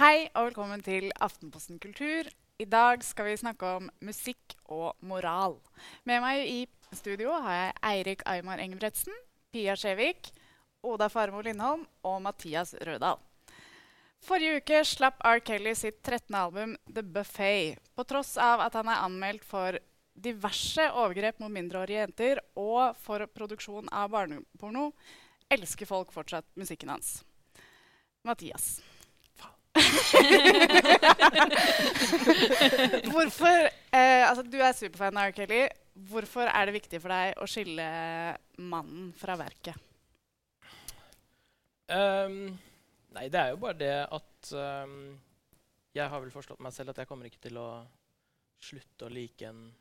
Hei og velkommen til Aftenposten kultur. I dag skal vi snakke om musikk og moral. Med meg i studio har jeg Eirik Aymar Engebretsen, Pia Skjevik, Oda Farmo Lindholm og Mathias Rødahl. Forrige uke slapp R. Kelly sitt 13. album The Buffet. På tross av at han er anmeldt for diverse overgrep mot mindreårige jenter og for produksjon av barneporno, elsker folk fortsatt musikken hans. Mathias. Hvorfor eh, Altså, du er superfan av R. Kelly. Hvorfor er det viktig for deg å skille mannen fra verket? Um, nei, det er jo bare det at um, Jeg har vel forstått meg selv at jeg kommer ikke til å slutte å like en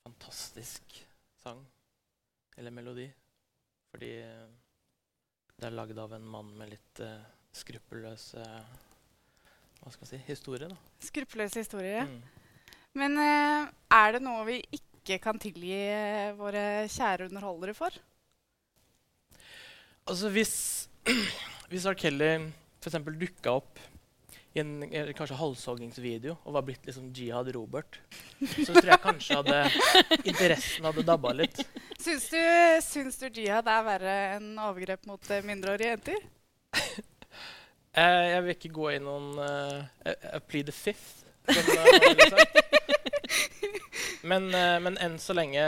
fantastisk sang eller melodi. Fordi uh, det er lagd av en mann med litt uh, skruppelløse hva skal jeg si, historie. da. Skruppelløs historie. Mm. Men uh, er det noe vi ikke kan tilgi eh, våre kjære underholdere for? Altså hvis, hvis R. Kelly f.eks. dukka opp i en kanskje halshoggingsvideo og var blitt liksom Jihad Robert, så tror jeg kanskje hadde interessen hadde dabba litt. Syns du, syns du jihad er verre enn overgrep mot eh, mindreårige jenter? Eh, jeg vil ikke gå i noen uh, plead the fifth. Som, uh, man ville men, uh, men enn så lenge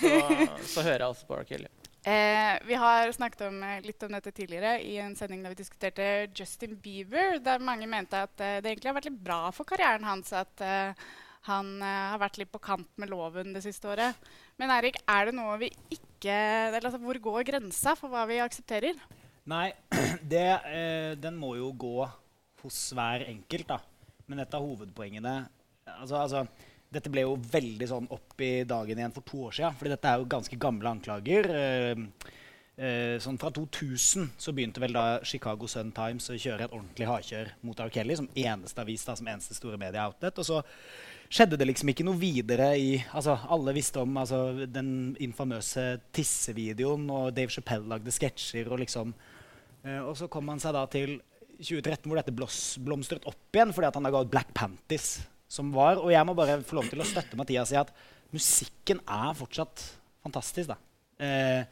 så, så hører jeg altså på R. Kelly. Eh, vi har snakket om, litt om dette tidligere i en sending da vi diskuterte Justin Bieber, der mange mente at eh, det egentlig har vært litt bra for karrieren hans at eh, han har vært litt på kant med loven det siste året. Men Erik, er det noe vi ikke eller, altså, Hvor går grensa for hva vi aksepterer? Nei, det, eh, den må jo gå hos hver enkelt, da. Men et av hovedpoengene altså, altså, Dette ble jo veldig sånn opp i dagen igjen for to år siden. fordi dette er jo ganske gamle anklager. Eh, eh, sånn Fra 2000 så begynte vel da Chicago Sun Times å kjøre et ordentlig hardkjør mot R. Kelly som eneste avis, da, som eneste store media-outlet. Og så skjedde det liksom ikke noe videre i altså Alle visste om altså, den infamøse tissevideoen, og Dave Chappelle lagde sketsjer. Og liksom eh, Og så kom han seg da til 2013, hvor dette blomstret opp igjen fordi han ut Black Panties. Som var, og jeg må bare få lov til å støtte Mathias i at musikken er fortsatt fantastisk. da. Eh,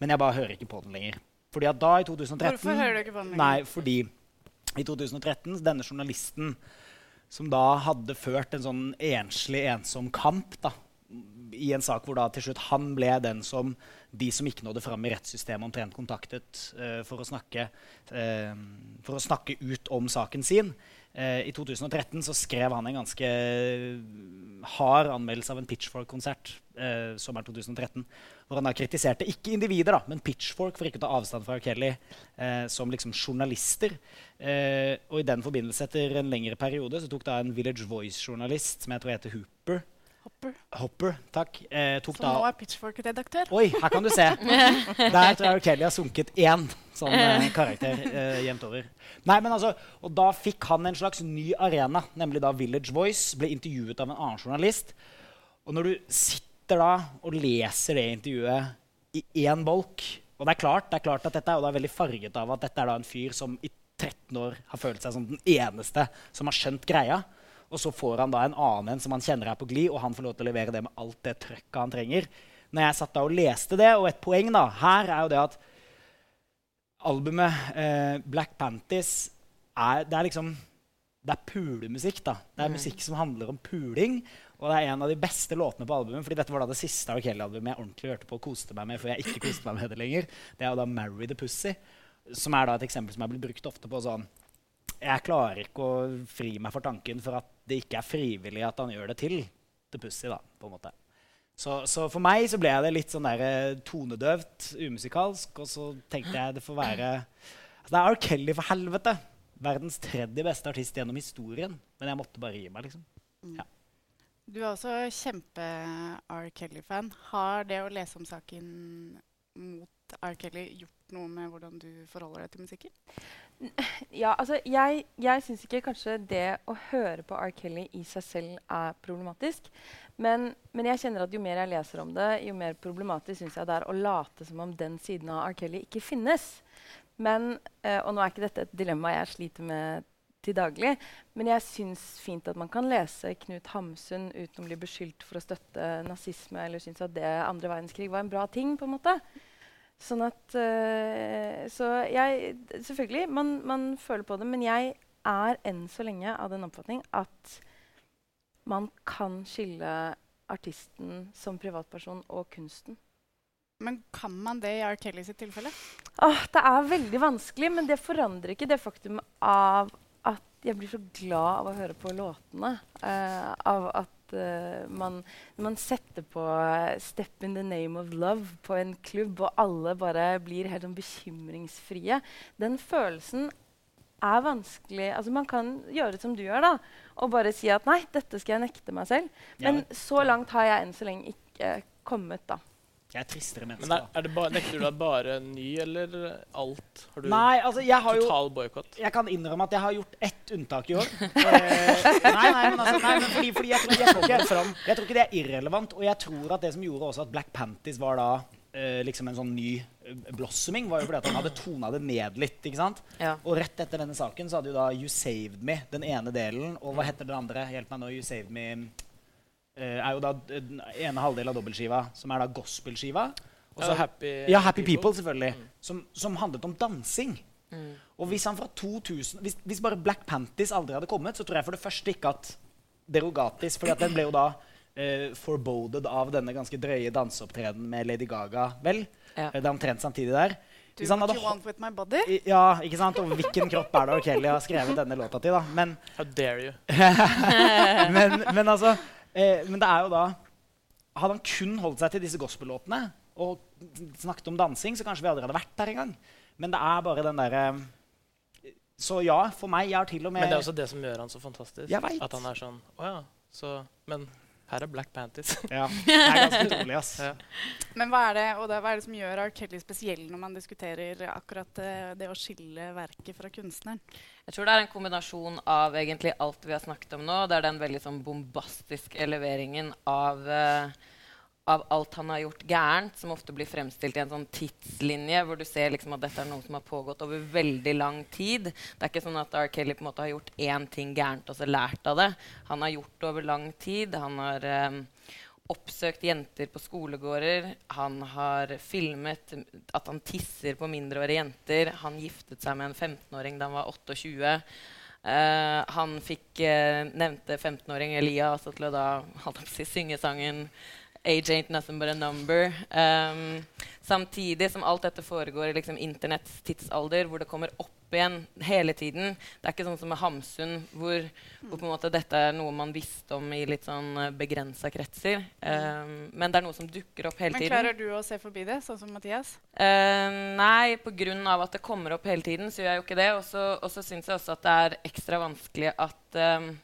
men jeg bare hører ikke på den lenger. Fordi at da, i 2013 Hvorfor hører du ikke på den lenger? Nei, fordi i 2013 denne journalisten som da hadde ført en sånn enslig, ensom kamp da, i en sak hvor da til slutt han ble den som de som ikke nådde fram i rettssystemet, omtrent kontaktet uh, for, å snakke, uh, for å snakke ut om saken sin. Eh, I 2013 så skrev han en ganske hard anmeldelse av en Pitchfork-konsert eh, sommeren 2013, hvor han da kritiserte ikke individer, da, men Pitchfork for ikke å ta avstand fra. Kelly eh, som liksom journalister. Eh, og i den forbindelse, etter en lengre periode, så tok da en Village Voice-journalist som jeg tror heter Hooper, Hopper. Hopper, takk, eh, tok Som da nå er Pitchfork-redaktør. Oi, her kan du se. Der tror jeg Kelly har sunket én sånn eh, karakter eh, jevnt over. Nei, men altså, Og da fikk han en slags ny arena, nemlig da Village Voice. Ble intervjuet av en annen journalist. Og når du sitter da og leser det intervjuet i én bolk Og det er klart, det er klart at dette er det er veldig farget av at dette er da en fyr som i 13 år har følt seg som den eneste som har skjønt greia. Og så får han da en annen en som han kjenner er på glid, og han får lov til å levere det med alt det trøkket han trenger. Når jeg satt da og leste det, og et poeng da, her er jo det at albumet eh, Black Panties er, det er liksom det er pulemusikk. da. Det er musikk som handler om puling. Og det er en av de beste låtene på albumet. fordi dette var da det siste R. Kelly-albumet jeg ordentlig hørte på og koste meg med. for jeg ikke koste meg med det lenger. Det er jo da 'Marry the Pussy', som er da et eksempel som er blitt brukt ofte på sånn Jeg klarer ikke å fri meg for tanken for at det ikke er frivillig at han gjør det til til Pussy. da, på en måte. Så, så for meg så ble det litt sånn der, eh, tonedøvt, umusikalsk. Og så tenkte jeg det får være altså, Det er R. Kelly, for helvete! Verdens tredje beste artist gjennom historien. Men jeg måtte bare gi meg, liksom. Ja. Du er også kjempe-R. Kelly-fan. Har det å lese om saken mot R. Kelly gjort noe med hvordan du forholder deg til musikken? Ja, altså jeg, jeg syns ikke kanskje det å høre på R. Kelly i seg selv er problematisk. Men, men jeg kjenner at jo mer jeg leser om det, jo mer problematisk syns jeg det er å late som om den siden av R. Kelly ikke finnes. Men, eh, og nå er ikke dette et dilemma jeg sliter med til daglig. Men jeg syns fint at man kan lese Knut Hamsun uten å bli beskyldt for å støtte nazisme eller synes at det andre verdenskrig var en bra ting. på en måte. Sånn at uh, Så jeg Selvfølgelig, man, man, føler på det. Men jeg er enn så lenge av den oppfatning at man kan skille artisten som privatperson og kunsten. Men kan man det i R. Kelly sitt tilfelle? Åh, det er veldig vanskelig, men det forandrer ikke det faktum av at jeg blir så glad av å høre på låtene. Uh, av at uh, man, man, setter på 'Step in the name of love' på en klubb, og alle bare blir helt sånn bekymringsfrie. Den følelsen er vanskelig Altså Man kan gjøre som du gjør, da, og bare si at 'nei, dette skal jeg nekte meg selv'. Men ja, så langt har jeg enn så lenge ikke kommet, da. Jeg er tristere menneske. Men er, er det ba, Nekter du deg bare ny eller alt? Har du nei, altså, jeg har total boikott? Jeg kan innrømme at jeg har gjort ett unntak i år. eh, nei, nei, men, altså, nei, men fordi, fordi jeg, tror, jeg, tror ikke, jeg, tror ikke, det er irrelevant. Og jeg tror at det som gjorde også at Black Panties var da eh, liksom en sånn ny eh, blossoming, var jo fordi at han hadde tona det ned litt. ikke sant? Ja. Og rett etter denne saken så hadde jo da You Saved Me, den ene delen, og hva heter den andre? Hjelp meg nå. You Saved Me er jo da den ene halvdel av dobbeltskiva, som er da gospelskiva. Og så happy, ja, happy People, people selvfølgelig. Mm. Som, som, handlet om dansing. Mm. Og hvis han fra 2000 hvis, hvis, bare Black Panties aldri hadde kommet, så tror jeg for det første ikke at Derogatis For den ble jo da eh, foreboded av denne ganske drøye danseopptredenen med Lady Gaga, vel? Ja. Det er omtrent samtidig der. Do what you want with my body? Ja, ikke sant? Og hvilken kropp er det Kelly har skrevet denne låta til? da? Men, How dare you? men, men altså Eh, men det er jo da Hadde han kun holdt seg til disse gospel-låtene og snakket om dansing, så kanskje vi aldri hadde vært der engang. Men det er bare den derre Så ja, for meg jeg har til og med Men det er også det som gjør han så fantastisk. At han er sånn Å ja, så Men her er Black Panties. ja, det er ganske utrolig, ass. Ja. Men hva er, det, og det, hva er det som gjør R. Kelly spesiell når man diskuterer akkurat det, det, å skille verket fra kunstneren? Jeg tror det er en kombinasjon av egentlig alt vi har snakket om nå. Det er den veldig sånn bombastiske leveringen av uh, av alt han har gjort gærent, som ofte blir fremstilt i en sånn tidslinje, hvor du ser liksom at dette er noe som har pågått over veldig lang tid. Det er ikke sånn at R. Kelly på en måte har gjort én ting gærent og så lært av det. Han har gjort det over lang tid. Han har um, oppsøkt jenter på skolegårder. Han har filmet at han tisser på mindreårige jenter. Han giftet seg med en 15-åring da han var 28. Uh, han fikk uh, nevnte 15-åring Elias til å da, si, synge sangen Age ain't nothing but a number. Um, samtidig som alt dette foregår i liksom, internetts tidsalder, hvor det kommer opp igjen hele tiden. Det er ikke sånn som med Hamsun, hvor, hvor måte, dette er noe man visste om i litt sånn eh, begrensa kretser. Um, men det er noe som dukker opp hele tiden. Men Klarer du å se forbi det, sånn som Mathias? Uh, nei, pga. at det kommer opp hele tiden, så gjør jeg jo ikke det. Og så syns jeg også at det er ekstra vanskelig at um,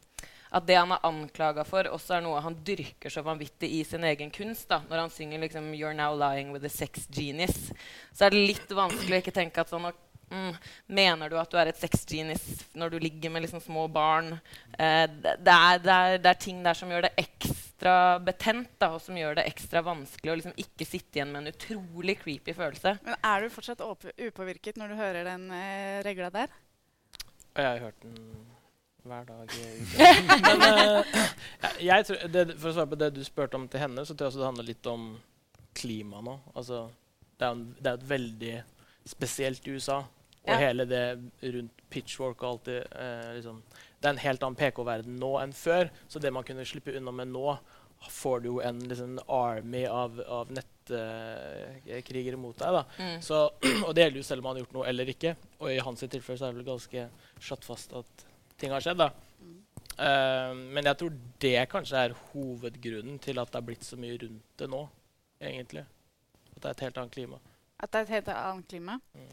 at det han er anklaga for, også er noe han dyrker så vanvittig i sin egen kunst. da, Når han synger liksom, 'You're now lying with a sex genius', så er det litt vanskelig å ikke tenke at sånn mm, Mener du at du er et sex genius når du ligger med liksom små barn? Eh, det, det, er, det, er, det, er, ting der som gjør det ekstra betent, da, og som gjør det ekstra vanskelig å liksom ikke sitte igjen med en utrolig creepy følelse. Men Er du fortsatt upåvirket når du hører den eh, regla der? Jeg har hørt den hver dag i uka. Men uh, jeg tror, det, for å svare på det du spurte om til henne, så tror jeg også det handler litt om klima nå. Altså, det, er en, det er et veldig spesielt i USA. Og ja. hele det rundt pitchwork og alt det uh, liksom, Det er en helt annen PK-verden nå enn før. Så det man kunne slippe unna med nå, får du jo en liksom, army av, av nettkrigere uh, mot deg. Mm. Så, og det gjelder jo selv om han har gjort noe eller ikke. Og i hans tilfelle så er det vel ganske slått fast at ting har skjedd. da. Uh, men jeg tror det kanskje er hovedgrunnen til at det har blitt så mye rundt det nå. egentlig. At det er et helt annet klima. At det er et helt annet klima? Mm.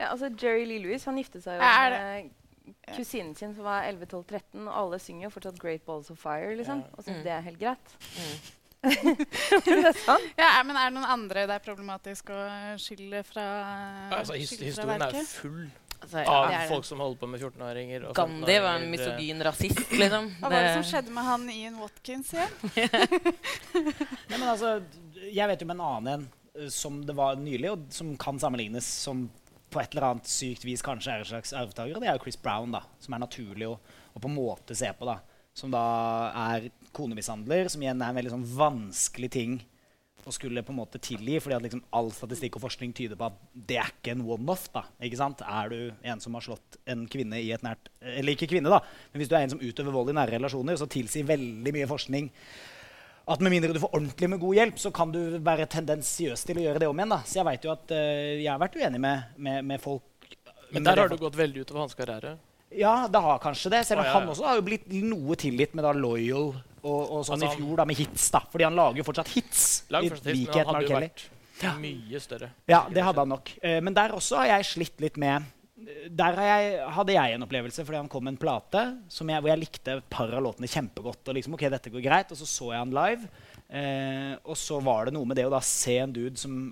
Ja, altså Jerry Lee Lewis han giftet seg jo med kusinen sin som var 11-12-13, og alle synger jo fortsatt 'Great Balls of Fire', liksom. Ja. Og syns mm. det er helt greit. Mm. det er sånn. Ja, men er det noen andre det er problematisk å skille fra, altså, his skille fra Historien er full Altså, av ja, folk som holder på med 14-åringer. Gandhi var en misogyn rasist, liksom. Hva var det som skjedde med han Ian Watkins igjen? ja, men altså, jeg vet jo om en annen en eh, som det var nylig, og som kan sammenlignes, som på et eller annet sykt vis kanskje er en slags arvtaker. Og det er jo Chris Brown, da, som er naturlig å, å på en måte se på. da. Som da er konemishandler, som igjen er en veldig sånn vanskelig ting å skulle på en måte tilgi. fordi at liksom all statistikk og forskning tyder på at det er ikke en one-off. da, ikke sant? Er du en som har slått en kvinne i et nært Eller ikke kvinne, da, men hvis du er en som utøver vold i nære relasjoner, så tilsier veldig mye forskning at med mindre du får ordentlig med god hjelp, så kan du være tendensiøs til å gjøre det om igjen. da. Så jeg vet jo at uh, jeg har vært uenig med, med, med folk Men der har du gått veldig utover hans karriere. Ja, det har kanskje det. Selv om Å, ja, han også har jo blitt noe tilgitt med da Loyal og, og sånn Altså, i fjor, da, med hits. da. Fordi han lager jo fortsatt hits. Lag i hits, men han hadde jo Kelly. vært mye større. Ja, det hadde han nok. Eh, men der også har jeg slitt litt med Der har jeg, hadde jeg en opplevelse fordi han kom med en plate som jeg, hvor jeg likte et par av låtene kjempegodt. Og liksom, ok, dette går greit, og så så jeg han live. Eh, og så var det noe med det å da se en dude som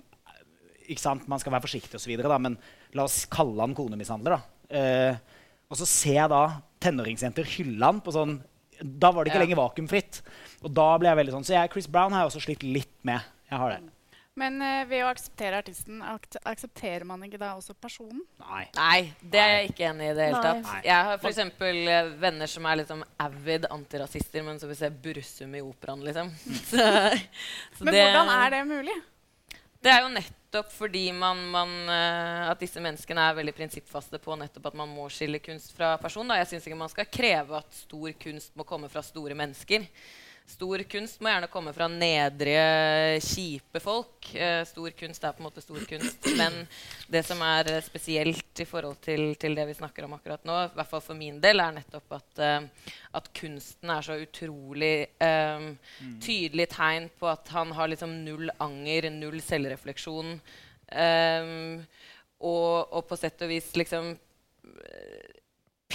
ikke sant, Man skal være forsiktig, og så videre, da, men la oss kalle han konemishandler. da. Eh, og så ser jeg da tenåringsjenter hylle han på sånn Da var det ikke Ja. lenger vakuumfritt. Og da ble jeg veldig sånn Så jeg, Chris Brown har jeg også slitt litt med. Jeg har det. Men uh, ved å akseptere artisten, ak aksepterer man ikke da også personen? Nei. Nei, det er jeg ikke enig i det hele Nei. tatt. Jeg har f.eks. Uh, venner som er liksom avid antirasister, men som vil se Bursum i operaen, liksom. Så, så Men hvordan er det mulig? Det er jo nettopp fordi man, man, eh, at disse menneskene er veldig prinsippfaste på nettopp at man må skille kunst fra person. Da. Jeg syns ikke man skal kreve at stor kunst må komme fra store mennesker. Stor kunst må gjerne komme fra nedrige, kjipe folk. Eh, stor kunst er på en måte stor kunst. Men det som er spesielt i forhold til, til det vi snakker om akkurat nå, i hvert fall for min del, er nettopp at, eh, at kunsten er så utrolig eh, tydelig tegn på at han har liksom null anger, null selvrefleksjon. eh, og, og på sett og vis liksom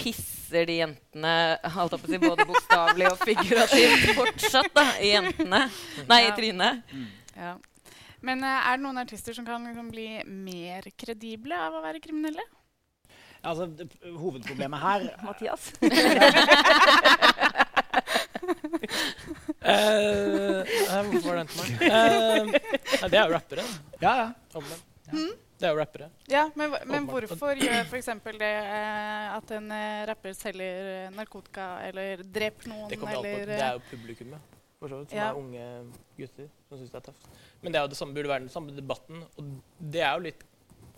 pisser de jentene holdt jeg på å si, både bokstavelig og figurativt fortsatt da, i jentene. Nei, i trynet. Ja. Men eh, er det noen artister som kan liksom bli mer kredible av å være kriminelle? Altså, det, hovedproblemet her Mathias? uh, hvorfor var den til meg? Uh, det er jo rappere. Ja, ja. omvendt. Mm. Det er jo rappere. Ja, men, men hvorfor gjør f.eks. det eh, at en eh, rapper selger eh, narkotika eller dreper noen Det, eller det eh, er jo publikummet, for så vidt, som Ja. er unge gutter som syns det er tøft. Men det er jo det samme, burde være den samme debatten. Og det er jo litt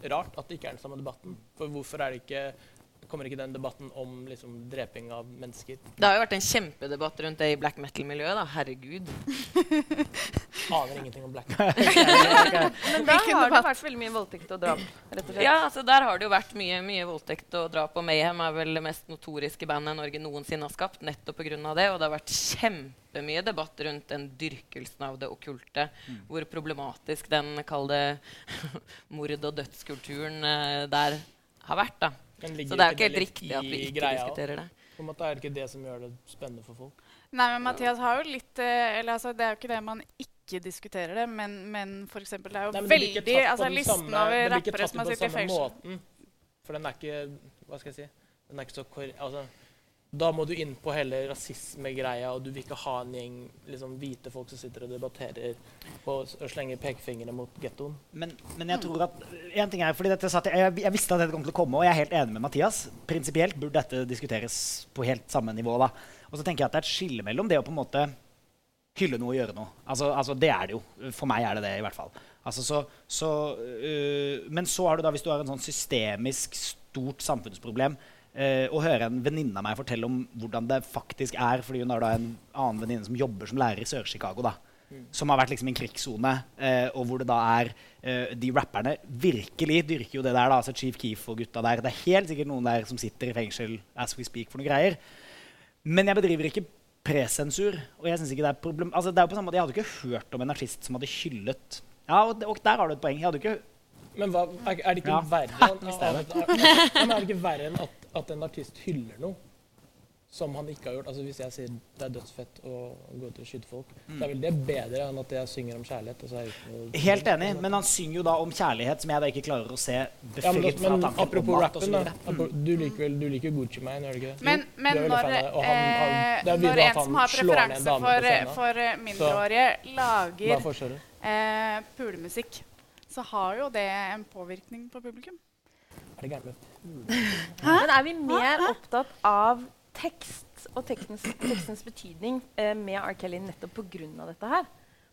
rart at det ikke er den samme debatten. For hvorfor er det ikke kommer ikke den debatten om liksom, dreping av mennesker? Det har jo vært en kjempedebatt rundt det i black metal-miljøet. da, Herregud. Aner ingenting om black. Men da har det vært veldig mye voldtekt og drap. rett og slett. Ja, altså Der har det jo vært mye, mye voldtekt og drap. Og Mayhem er vel det mest notoriske bandet Norge noensinne har skapt. nettopp på grunn av det, Og det har vært kjempemye debatt rundt den dyrkelsen av det okkulte. Hvor problematisk den kall det mord- og dødskulturen eh, der har vært. da. Så det er jo ikke helt riktig at vi ikke greia diskuterer det. På en måte er det ikke det som gjør det spennende for folk. Nei, men Mathias har jo litt eh, eller altså, Det er jo ikke det man ikke diskuterer det, men, men for eksempel, det er jo Nei, det veldig altså, Listen samme- over rappere som har sittet i fengsel måten. For den er ikke Hva skal jeg si? Den er ikke så. Altså, da må du inn på hele rasismegreia, og du vil ikke ha en gjeng liksom, hvite folk som sitter og debatterer og, og slenger pekefingre mot gettoen. Men, men jeg tror at en ting er, fordi dette satt, jeg, jeg visste at dette kom til å komme, og jeg er helt enig med Mathias. Prinsipielt burde dette diskuteres på helt samme nivå. da. Og så tenker jeg at det er et skille mellom det å på en måte hylle noe og gjøre noe. Altså, altså Det er det jo. For meg er det det, i hvert fall. Altså, så, så, øh, men så har du da, hvis du har en sånn systemisk stort samfunnsproblem øh, Å høre en venninne av meg fortelle om hvordan det faktisk er, fordi hun har da en annen venninne som jobber som lærer i Sør-Chicago. da som har vært liksom i en krigssone, eh, og hvor det da er eh, De rapperne virkelig dyrker jo det der. da, altså Chief Keef og gutta der. Det er helt sikkert noen der som sitter i fengsel as we speak for noe greier. Men jeg bedriver ikke presensur. Og jeg synes ikke det er problem... Altså, det er jo på samme måte, Jeg hadde ikke hørt om en artist som hadde hyllet Ja, og, og der har du et poeng. Jeg hadde ikke Men hva, er, er det ikke Ja. verre enn, at, at, er det ikke verre enn at, at en artist hyller noe som han ikke har gjort? Altså Hvis jeg sier det er dødsfett å gå ut og skyte folk, så er vel det bedre enn at jeg synger om kjærlighet? Og så er det Helt enig, men han synger jo da om kjærlighet som jeg da ikke klarer å se ja, men, men, fra tanken apropos mat rappen, da. Mm. Du liker vel du liker Gucci Mane, gjør du ikke det? Men, men du er når, av han- han- eh, det er når en som har preferanse for, for eh, mindreårige, er lager eh, pulemusikk, så har jo det en påvirkning på publikum. Er det gærent med Men er vi mer opptatt av tekst og tekstens, tekstens betydning eh, med R. Kelly nettopp pga. dette her?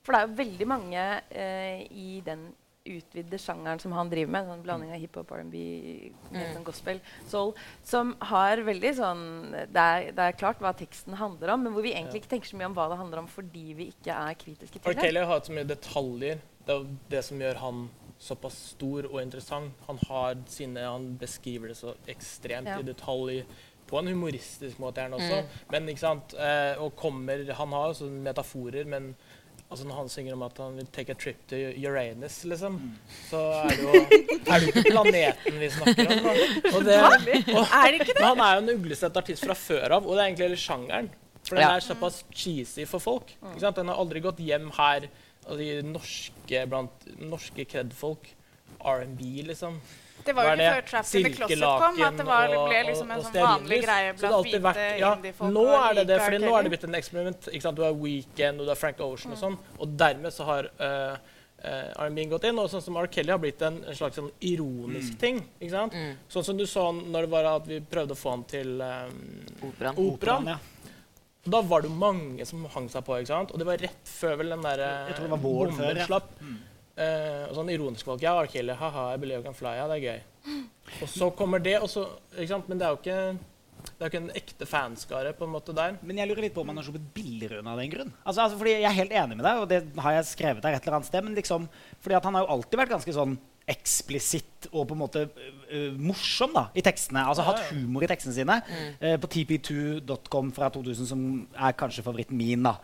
For det er jo veldig mange eh, i den utvide sjangeren som han driver med, sånn blanding av hiphop, R&B, Mm. sånn gospel, soul, som har veldig sånn det er, det er klart hva teksten handler om, men hvor vi egentlig ikke tenker så mye om hva det handler om fordi vi ikke er kritiske til det. Kelly har hatt så mye detaljer. Det er jo det som gjør han såpass stor og interessant. Han har sine, han beskriver det så ekstremt Ja. i detalj. På en humoristisk måte gjerne også. Mm. Men ikke sant, eh, og kommer, Han har jo sånne metaforer, men altså når han synger om at han vil take a trip to Uranus, liksom, så er det jo er det ikke planeten vi snakker om. Og det, og, Er det ikke det? men han er jo en uglesett artist fra før av, og det er egentlig hele sjangeren. For den Ja. er såpass cheesy for folk. Ikke sant? Den har aldri gått hjem her av de norske, blant norske cred-folk. R&B, liksom. Det var jo ikke før Trapped in the Closet kom at det var, og- ble liksom en og sånn vanlig greie Så det har blant alltid hvite vært- ja, indie-folk. Nå er det det, fordi nå er det blitt en eksperiment. Ikke sant? Du har Weekend og du har Frank Ocean og sånn. Og dermed så har uh, R&B gått inn. Og sånn som R. Kelly har blitt en, en slags sånn ironisk ting. ikke sant? Mm. Sånn som du så når det var at vi prøvde å få han til um, Operaen. Og Da var det jo mange som hang seg på. ikke sant? Og det var rett før vel den der eh, Jeg tror det var våren bomben før, ja. slapp. Eh, og sånn ironisk valg. Ja, R. Kelly, haha, I believe I can fly. Ja, det er gøy. Og så kommer det, og så ikke sant? Men det er jo ikke det er ikke en ekte fanskare på en måte der. Men jeg lurer litt på om han har sluppet billigere unna av den grunn. Altså, altså, fordi Jeg er helt enig med deg, og det har jeg skrevet der et eller annet sted. Men liksom, fordi at han har jo alltid vært ganske sånn eksplisitt og på en måte ø, morsom da, i tekstene. Altså hatt humor i tekstene sine. Eh, på tp2.com fra 2000, som er kanskje favoritten min. da.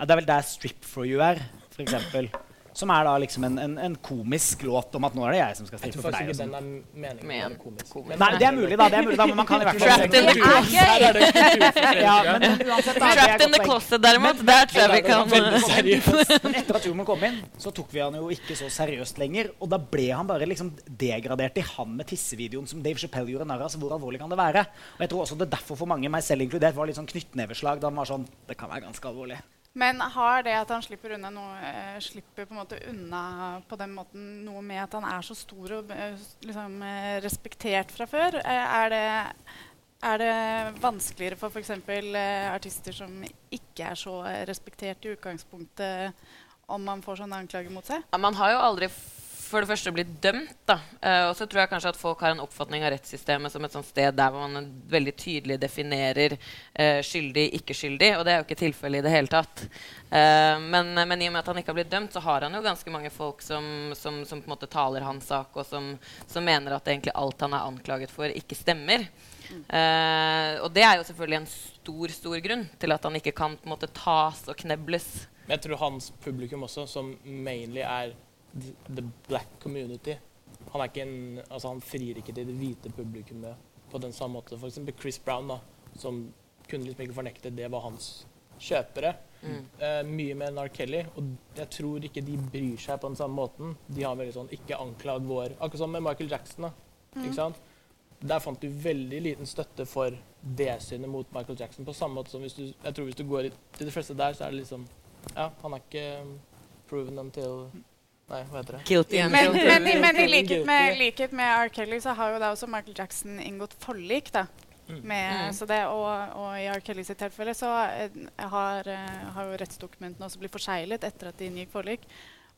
Det er vel der 'Strip for you' er, for eksempel. Som er da liksom en, en, en komisk låt om at nå er det jeg som skal Jeg strippe tror for faktisk ikke den sånn. er meningen Men- komisk. komisk. Nei, det er mulig, da. det er mulig da, Men man kan i hvert fall Trapped in the kulturforskjell. ja, men, men uansett, da, Trapped in the closet, derimot. Der tror jeg vi kan Men etter at humoren kom inn, så tok vi han jo ikke så seriøst lenger. Og da ble han bare liksom degradert til han med tissevideoen som Dave Chappelle gjorde narr av. Så hvor alvorlig kan det være? Og jeg tror også det er derfor for mange, meg selv inkludert, var litt sånn knyttneveslag da han var sånn Det kan være ganske alvorlig. Men har det at han slipper unna noe, eh, slipper på unna på den måten noe med at han er så stor og eh, liksom, eh, respektert fra før? Er, det, er det vanskeligere for f.eks. Artister som ikke er så respektert i utgangspunktet, om man får sånne anklager mot seg? Ja, man har jo aldri for det første blitt dømt. da. Eh, og så tror jeg kanskje at folk har en oppfatning av rettssystemet som et sånt sted der man veldig tydelig definerer eh, skyldig, ikke skyldig. Og det er jo ikke tilfellet i det hele tatt. Eh, men, men i og med at han ikke har blitt dømt, så har han jo ganske mange folk som, som, som på en måte taler hans sak, og som, som mener at egentlig alt han er anklaget for, ikke stemmer. Og det er jo selvfølgelig en stor stor grunn til at han ikke kan på en måte tas og knebles. Men jeg tror hans publikum også, som mainly er the, black community Han er ikke en, altså han frir ikke til det hvite publikummet på den samme måte. For eksempel Chris Brown, da, som kunne liksom ikke fornekte det var hans kjøpere. Mm. Uh, mye mer enn R. Kelly. Og jeg tror ikke de bryr seg på den samme måten. De har veldig sånn ikke anklag vår Akkurat som med Michael Jackson. da, ikke sant? Der fant du veldig liten støtte for det synet mot Michael Jackson. På samme måte som hvis du, jeg tror hvis du går til de fleste der, så er det liksom Ja, han er ikke um, proven until Nei, hva heter det? Guilty Men, men, men, i likhet med, likhet med R. Kelly så har jo da også Michael Jackson inngått forlik. da. Mm. Med, Mm. så det, og, og i R. Kelly sitt tilfelle så eh, har, eh, har jo rettsdokumentene også blitt forseglet etter at de inngikk forlik.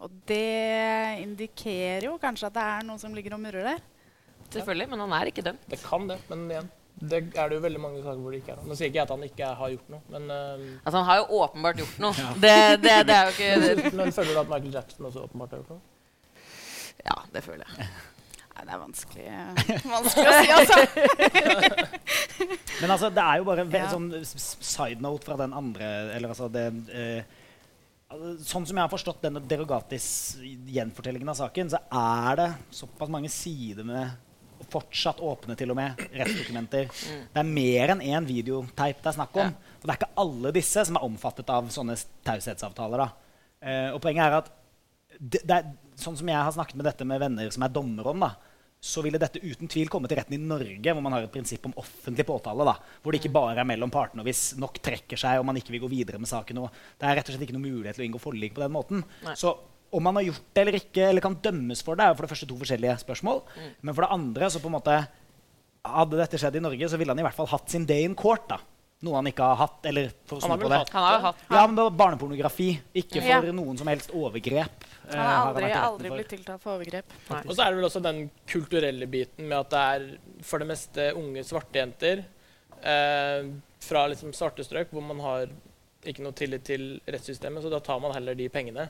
Og det indikerer jo kanskje at det er noen som ligger og murrer der. Selvfølgelig, men han er ikke dømt. Det kan det, men igjen det er det jo veldig mange saker hvor det ikke er. Nå sier ikke jeg at han ikke har gjort noe, men, uh, Altså, han har jo åpenbart gjort noe. Det, det, det er jo ikke det, men føler du at Michael Jackson også åpenbart har gjort noe? Ja, det føler jeg. Nei, det er vanskelig, eh, vanskelig å si, altså. Men altså, det er jo bare en Ja. sånn side note fra den andre eller altså det, altså, Sånn som jeg har forstått denne Derogatis gjenfortellingen av saken, så er det såpass mange sider med fortsatt åpne til og med rettsdokumenter. Det er mer enn én videoteip det er snakk om. Ja. Og det er ikke alle disse som er omfattet av sånne taushetsavtaler. Eh, og poenget er at det, det er, sånn som jeg har snakket med dette med venner som er dommere om, da, så ville dette uten tvil komme til retten i Norge, hvor man har et prinsipp om offentlig påtale. da, Hvor det ikke bare er mellom partene. og Hvis nok trekker seg og man ikke vil gå videre med saken. Det er rett og slett ikke noe mulighet til å inngå forlik på den måten. Nei. Så om man har gjort det eller ikke, eller kan dømmes for det, er jo for det første to forskjellige spørsmål. Mm. Men for det andre så på en måte Hadde dette skjedd i Norge, så ville han i hvert fall hatt sin day in court. da. Noe han ikke har hatt. Eller for å Han snu på det. hatt Han har jo hatt Ja, men det var barnepornografi. Ikke for Ja. noen som helst overgrep. eh, Han har aldri, har aldri blitt tiltalt for overgrep. Og så er det vel også den kulturelle biten med at det er for det meste unge svarte jenter eh, fra liksom svarte strøk hvor man har ikke noe tillit til rettssystemet, så da tar man heller de pengene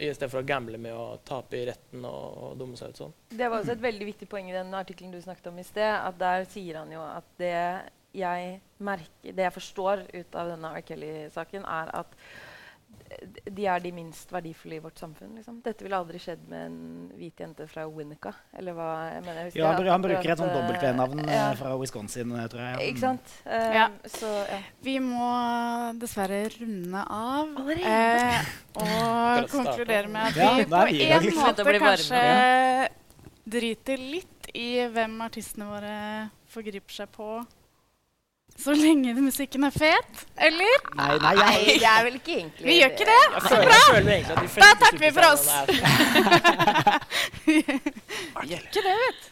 i stedet for å gamble med å tape i retten og, og dumme seg ut sånn. Det var også et veldig viktig poeng i den artikkelen du snakket om i sted. at Der sier han jo at det jeg, merker, det jeg forstår ut av denne R. Kelly-saken, er at de er de minst verdifulle i vårt samfunn. Liksom. Dette ville aldri skjedd med en hvit jente fra Winnica. Eller hva jeg mener, jeg Ja, han, han at- bruker et sånt at, eh, dobbeltnavn eh, ja. fra Wisconsin, eh, tror jeg. Ja. Ikke sant? Um, Ja. Så ja. Vi må dessverre runde av. Eh, og konkludere med at Ja, vi på en måte Det blir varmere. kanskje driter litt i hvem artistene våre forgriper seg på. Så lenge musikken er fet. Eller? Nei, nei, jeg, jeg, er vel ikke egentlig Vi gjør ikke det. Så bra! fleste takker vi for oss. vi gjør Ikke det, vet du.